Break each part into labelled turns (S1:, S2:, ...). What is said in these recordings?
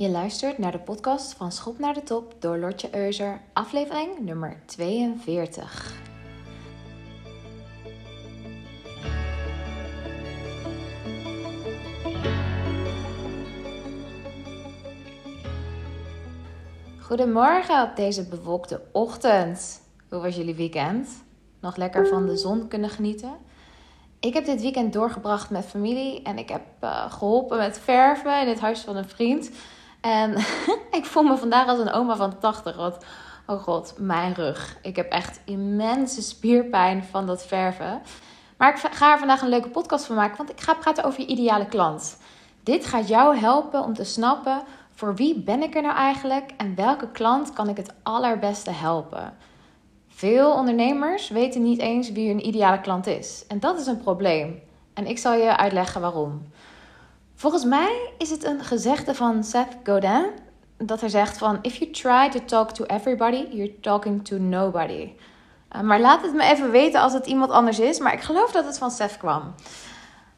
S1: Je luistert naar de podcast van Schop naar de Top door Lotje Euser, aflevering nummer 42. Goedemorgen op deze bewolkte ochtend. Hoe was jullie weekend? Nog lekker van de zon kunnen genieten? Ik heb dit weekend doorgebracht met familie en ik heb uh, geholpen met verven in het huis van een vriend. En ik voel me vandaag als een oma van 80. Want, oh god, mijn rug. Ik heb echt immense spierpijn van dat verven. Maar ik ga er vandaag een leuke podcast van maken, want ik ga praten over je ideale klant. Dit gaat jou helpen om te snappen voor wie ben ik er nou eigenlijk en welke klant kan ik het allerbeste helpen. Veel ondernemers weten niet eens wie hun ideale klant is. En dat is een probleem. En ik zal je uitleggen waarom. Volgens mij is het een gezegde van Seth Godin dat hij zegt van if you try to talk to everybody, you're talking to nobody. Uh, maar laat het me even weten als het iemand anders is, maar ik geloof dat het van Seth kwam.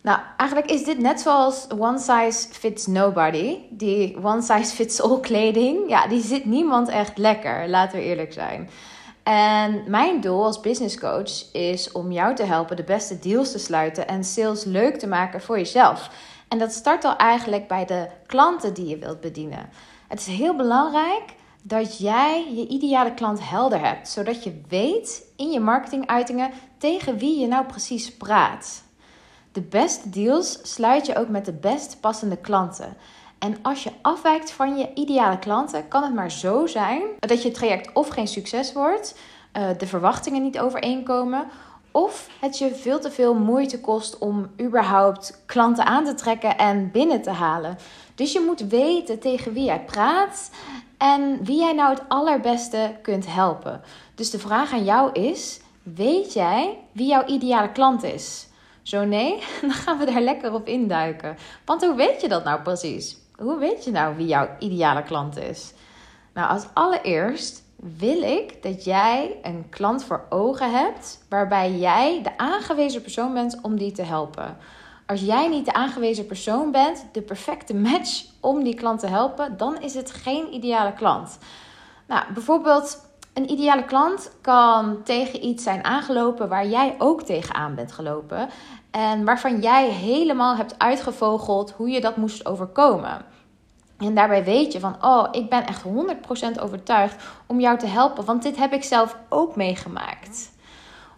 S1: Nou, eigenlijk is dit net zoals one size fits nobody. Die one size fits all kleding, ja, die zit niemand echt lekker, laten we eerlijk zijn. En mijn doel als business coach is om jou te helpen de beste deals te sluiten en sales leuk te maken voor jezelf. En dat start al eigenlijk bij de klanten die je wilt bedienen. Het is heel belangrijk dat jij je ideale klant helder hebt, zodat je weet in je marketinguitingen tegen wie je nou precies praat. De beste deals sluit je ook met de best passende klanten. En als je afwijkt van je ideale klanten, kan het maar zo zijn dat je traject of geen succes wordt, eh, de verwachtingen niet overeenkomen, of het je veel te veel moeite kost om überhaupt klanten aan te trekken en binnen te halen. Dus je moet weten tegen wie jij praat en wie jij nou het allerbeste kunt helpen. Dus de vraag aan jou is: weet jij wie jouw ideale klant is? Zo nee, dan gaan we daar lekker op induiken. Want hoe weet je dat nou precies? Hoe weet je nou wie jouw ideale klant is? Nou, als allereerst wil ik dat jij een klant voor ogen hebt waarbij jij de aangewezen persoon bent om die te helpen. Als jij niet de aangewezen persoon bent, de perfecte match om die klant te helpen, dan is het geen ideale klant. Nou, bijvoorbeeld een ideale klant kan tegen iets zijn aangelopen waar jij ook tegenaan bent gelopen en waarvan jij helemaal hebt uitgevogeld hoe je dat moest overkomen. En daarbij weet je van, oh, ik ben echt 100% overtuigd om jou te helpen, want dit heb ik zelf ook meegemaakt.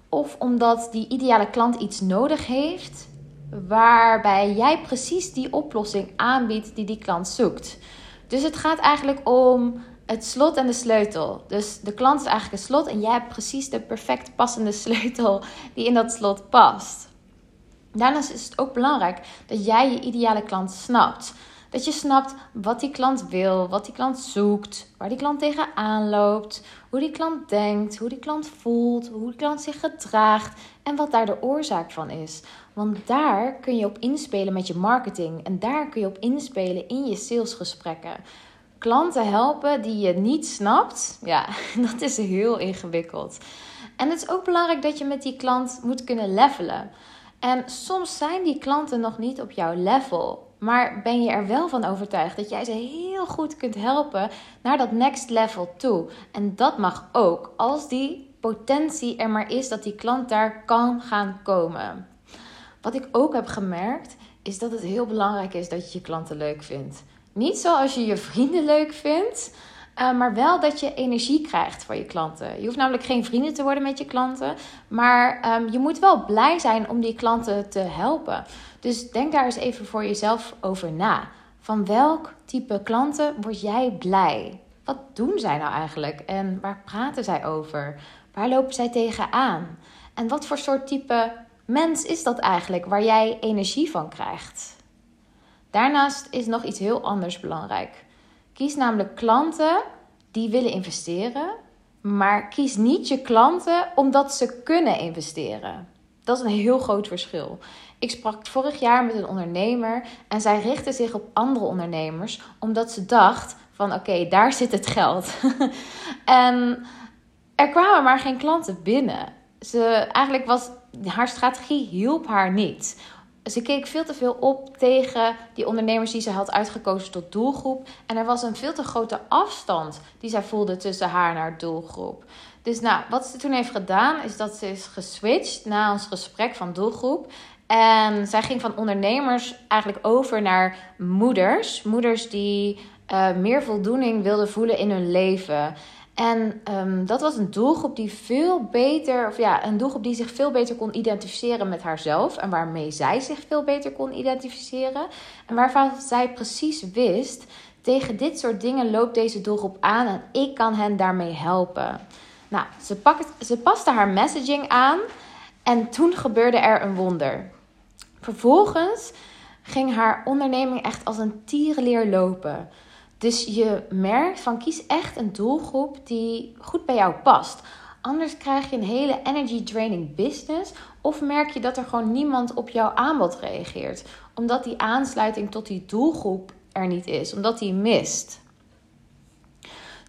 S1: Of omdat die ideale klant iets nodig heeft, waarbij jij precies die oplossing aanbiedt die die klant zoekt. Dus het gaat eigenlijk om het slot en de sleutel. Dus de klant is eigenlijk een slot en jij hebt precies de perfect passende sleutel die in dat slot past. Daarnaast is het ook belangrijk dat jij je ideale klant snapt. Dat je snapt wat die klant wil, wat die klant zoekt, waar die klant tegenaan loopt, hoe die klant denkt, hoe die klant voelt, hoe die klant zich gedraagt en wat daar de oorzaak van is. Want daar kun je op inspelen met je marketing en daar kun je op inspelen in je salesgesprekken. Klanten helpen die je niet snapt, ja, dat is heel ingewikkeld. En het is ook belangrijk dat je met die klant moet kunnen levelen. En soms zijn die klanten nog niet op jouw level. Maar ben je er wel van overtuigd dat jij ze heel goed kunt helpen naar dat next level toe? En dat mag ook als die potentie er maar is dat die klant daar kan gaan komen. Wat ik ook heb gemerkt is dat het heel belangrijk is dat je je klanten leuk vindt. Niet zoals je je vrienden leuk vindt, uh, maar wel dat je energie krijgt van je klanten. Je hoeft namelijk geen vrienden te worden met je klanten, maar um, je moet wel blij zijn om die klanten te helpen. Dus denk daar eens even voor jezelf over na. Van welk type klanten word jij blij? Wat doen zij nou eigenlijk en waar praten zij over? Waar lopen zij tegenaan? En wat voor soort type mens is dat eigenlijk waar jij energie van krijgt? Daarnaast is nog iets heel anders belangrijk. Kies namelijk klanten die willen investeren, maar kies niet je klanten omdat ze kunnen investeren. Dat is een heel groot verschil. Ik sprak vorig jaar met een ondernemer en zij richtte zich op andere ondernemers omdat ze dacht van oké, daar zit het geld. en er kwamen maar geen klanten binnen. Ze, eigenlijk was haar strategie hielp haar niet ze keek veel te veel op tegen die ondernemers die ze had uitgekozen tot doelgroep. En er was een veel te grote afstand die zij voelde tussen haar en haar doelgroep. Dus nou, wat ze toen heeft gedaan, is dat ze is geswitcht na ons gesprek van doelgroep. En zij ging van ondernemers eigenlijk over naar moeders. Moeders die uh, meer voldoening wilden voelen in hun leven. En um, dat was een doelgroep die veel beter, of ja, een doelgroep die zich veel beter kon identificeren met haarzelf. En waarmee zij zich veel beter kon identificeren. En waarvan zij precies wist: tegen dit soort dingen loopt deze doelgroep aan en ik kan hen daarmee helpen. Nou, ze, pakt, ze paste haar messaging aan en toen gebeurde er een wonder. Vervolgens ging haar onderneming echt als een tierenleer lopen. Dus je merkt van kies echt een doelgroep die goed bij jou past. Anders krijg je een hele energy draining business. Of merk je dat er gewoon niemand op jouw aanbod reageert. Omdat die aansluiting tot die doelgroep er niet is. Omdat die mist.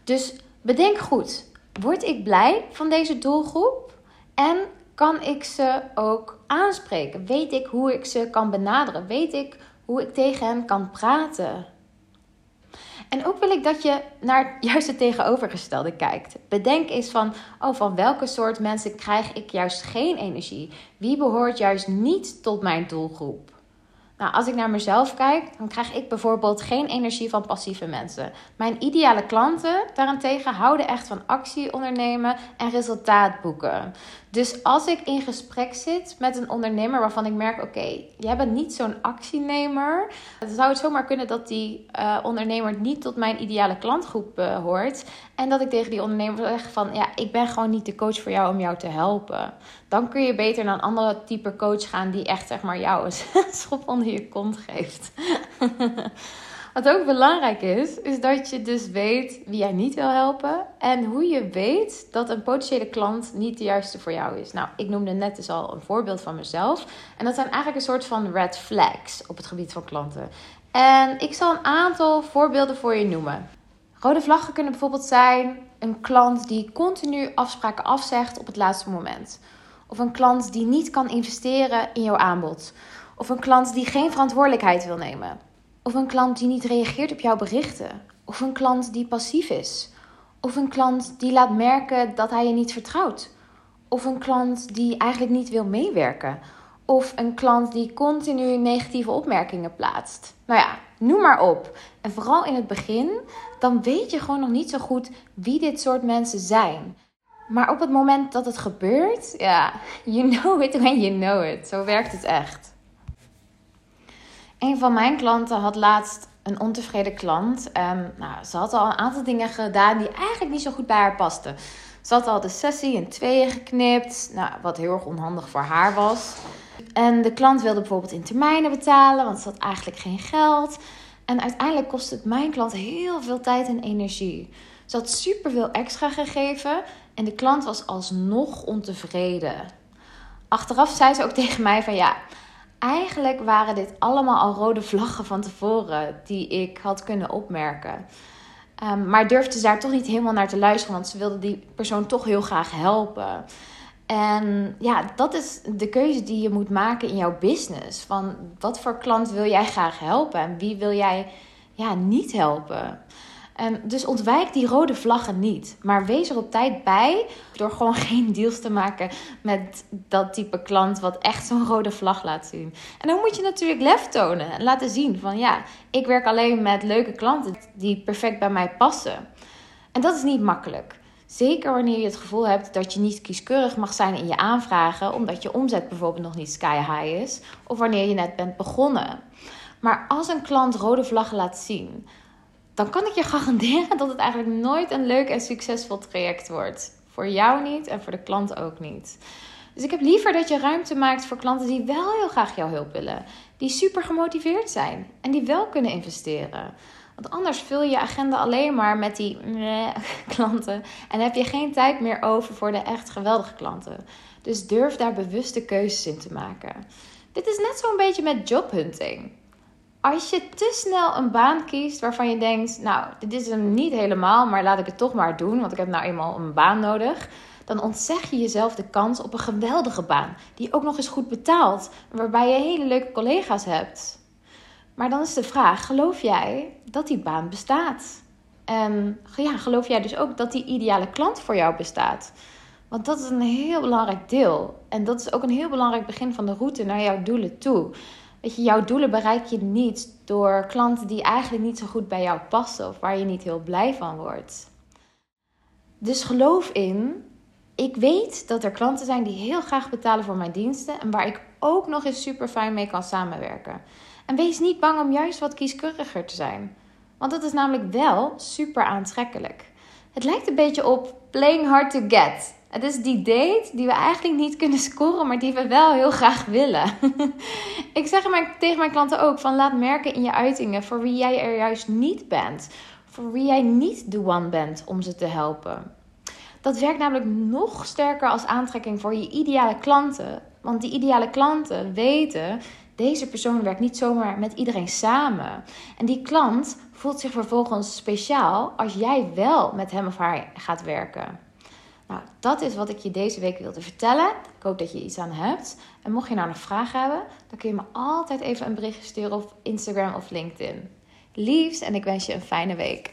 S1: Dus bedenk goed. Word ik blij van deze doelgroep? En kan ik ze ook aanspreken? Weet ik hoe ik ze kan benaderen? Weet ik hoe ik tegen hen kan praten? En ook wil ik dat je naar juist het tegenovergestelde kijkt. Bedenk eens van, oh, van welke soort mensen krijg ik juist geen energie? Wie behoort juist niet tot mijn doelgroep? Nou, als ik naar mezelf kijk, dan krijg ik bijvoorbeeld geen energie van passieve mensen. Mijn ideale klanten daarentegen houden echt van actie ondernemen en resultaat boeken. Dus als ik in gesprek zit met een ondernemer waarvan ik merk: oké, jij bent niet zo'n actienemer, dan zou het zomaar kunnen dat die uh, ondernemer niet tot mijn ideale klantgroep uh, hoort. En dat ik tegen die ondernemer zeg: van ja, ik ben gewoon niet de coach voor jou om jou te helpen. Dan kun je beter naar een andere type coach gaan die echt zeg maar jou schop onder je kont geeft. Wat ook belangrijk is, is dat je dus weet wie jij niet wil helpen. En hoe je weet dat een potentiële klant niet de juiste voor jou is. Nou, ik noemde net dus al een voorbeeld van mezelf. En dat zijn eigenlijk een soort van red flags op het gebied van klanten. En ik zal een aantal voorbeelden voor je noemen. Rode vlaggen kunnen bijvoorbeeld zijn een klant die continu afspraken afzegt op het laatste moment. Of een klant die niet kan investeren in jouw aanbod. Of een klant die geen verantwoordelijkheid wil nemen. Of een klant die niet reageert op jouw berichten. Of een klant die passief is. Of een klant die laat merken dat hij je niet vertrouwt. Of een klant die eigenlijk niet wil meewerken. Of een klant die continu negatieve opmerkingen plaatst. Nou ja, noem maar op. En vooral in het begin, dan weet je gewoon nog niet zo goed wie dit soort mensen zijn. Maar op het moment dat het gebeurt, ja, you know it when you know it. Zo werkt het echt. Een van mijn klanten had laatst een ontevreden klant. En nou, ze had al een aantal dingen gedaan die eigenlijk niet zo goed bij haar pasten. Ze had al de sessie in tweeën geknipt, nou, wat heel erg onhandig voor haar was. En de klant wilde bijvoorbeeld in termijnen betalen, want ze had eigenlijk geen geld. En uiteindelijk kostte het mijn klant heel veel tijd en energie. Ze had superveel extra gegeven en de klant was alsnog ontevreden. Achteraf zei ze ook tegen mij van ja, eigenlijk waren dit allemaal al rode vlaggen van tevoren die ik had kunnen opmerken. Um, maar durfde ze daar toch niet helemaal naar te luisteren, want ze wilde die persoon toch heel graag helpen. En ja, dat is de keuze die je moet maken in jouw business. Van wat voor klant wil jij graag helpen en wie wil jij ja, niet helpen? En dus ontwijk die rode vlaggen niet. Maar wees er op tijd bij door gewoon geen deals te maken met dat type klant wat echt zo'n rode vlag laat zien. En dan moet je natuurlijk lef tonen en laten zien van ja, ik werk alleen met leuke klanten die perfect bij mij passen. En dat is niet makkelijk. Zeker wanneer je het gevoel hebt dat je niet kieskeurig mag zijn in je aanvragen, omdat je omzet bijvoorbeeld nog niet sky high is, of wanneer je net bent begonnen. Maar als een klant rode vlaggen laat zien, dan kan ik je garanderen dat het eigenlijk nooit een leuk en succesvol traject wordt. Voor jou niet en voor de klant ook niet. Dus ik heb liever dat je ruimte maakt voor klanten die wel heel graag jouw hulp willen. Die super gemotiveerd zijn en die wel kunnen investeren. Want anders vul je je agenda alleen maar met die klanten. En heb je geen tijd meer over voor de echt geweldige klanten. Dus durf daar bewuste keuzes in te maken. Dit is net zo'n beetje met jobhunting als je te snel een baan kiest waarvan je denkt, nou, dit is hem niet helemaal, maar laat ik het toch maar doen, want ik heb nou eenmaal een baan nodig, dan ontzeg je jezelf de kans op een geweldige baan, die ook nog eens goed betaalt, waarbij je hele leuke collega's hebt. Maar dan is de vraag: geloof jij dat die baan bestaat? En ja, geloof jij dus ook dat die ideale klant voor jou bestaat? Want dat is een heel belangrijk deel. En dat is ook een heel belangrijk begin van de route naar jouw doelen toe. Weet je, jouw doelen bereik je niet door klanten die eigenlijk niet zo goed bij jou passen of waar je niet heel blij van wordt. Dus geloof in, ik weet dat er klanten zijn die heel graag betalen voor mijn diensten en waar ik ook nog eens super fijn mee kan samenwerken. En wees niet bang om juist wat kieskeuriger te zijn. Want dat is namelijk wel super aantrekkelijk. Het lijkt een beetje op playing hard to get. Het is die date die we eigenlijk niet kunnen scoren, maar die we wel heel graag willen. ik zeg maar tegen mijn klanten ook van laat merken in je uitingen voor wie jij er juist niet bent. Voor wie jij niet de one bent om ze te helpen. Dat werkt namelijk nog sterker als aantrekking voor je ideale klanten. Want die ideale klanten weten, deze persoon werkt niet zomaar met iedereen samen. En die klant voelt zich vervolgens speciaal als jij wel met hem of haar gaat werken. Nou, dat is wat ik je deze week wilde vertellen. Ik hoop dat je iets aan hebt. En mocht je nou nog vragen hebben, dan kun je me altijd even een berichtje sturen op Instagram of LinkedIn. Liefs en ik wens je een fijne week.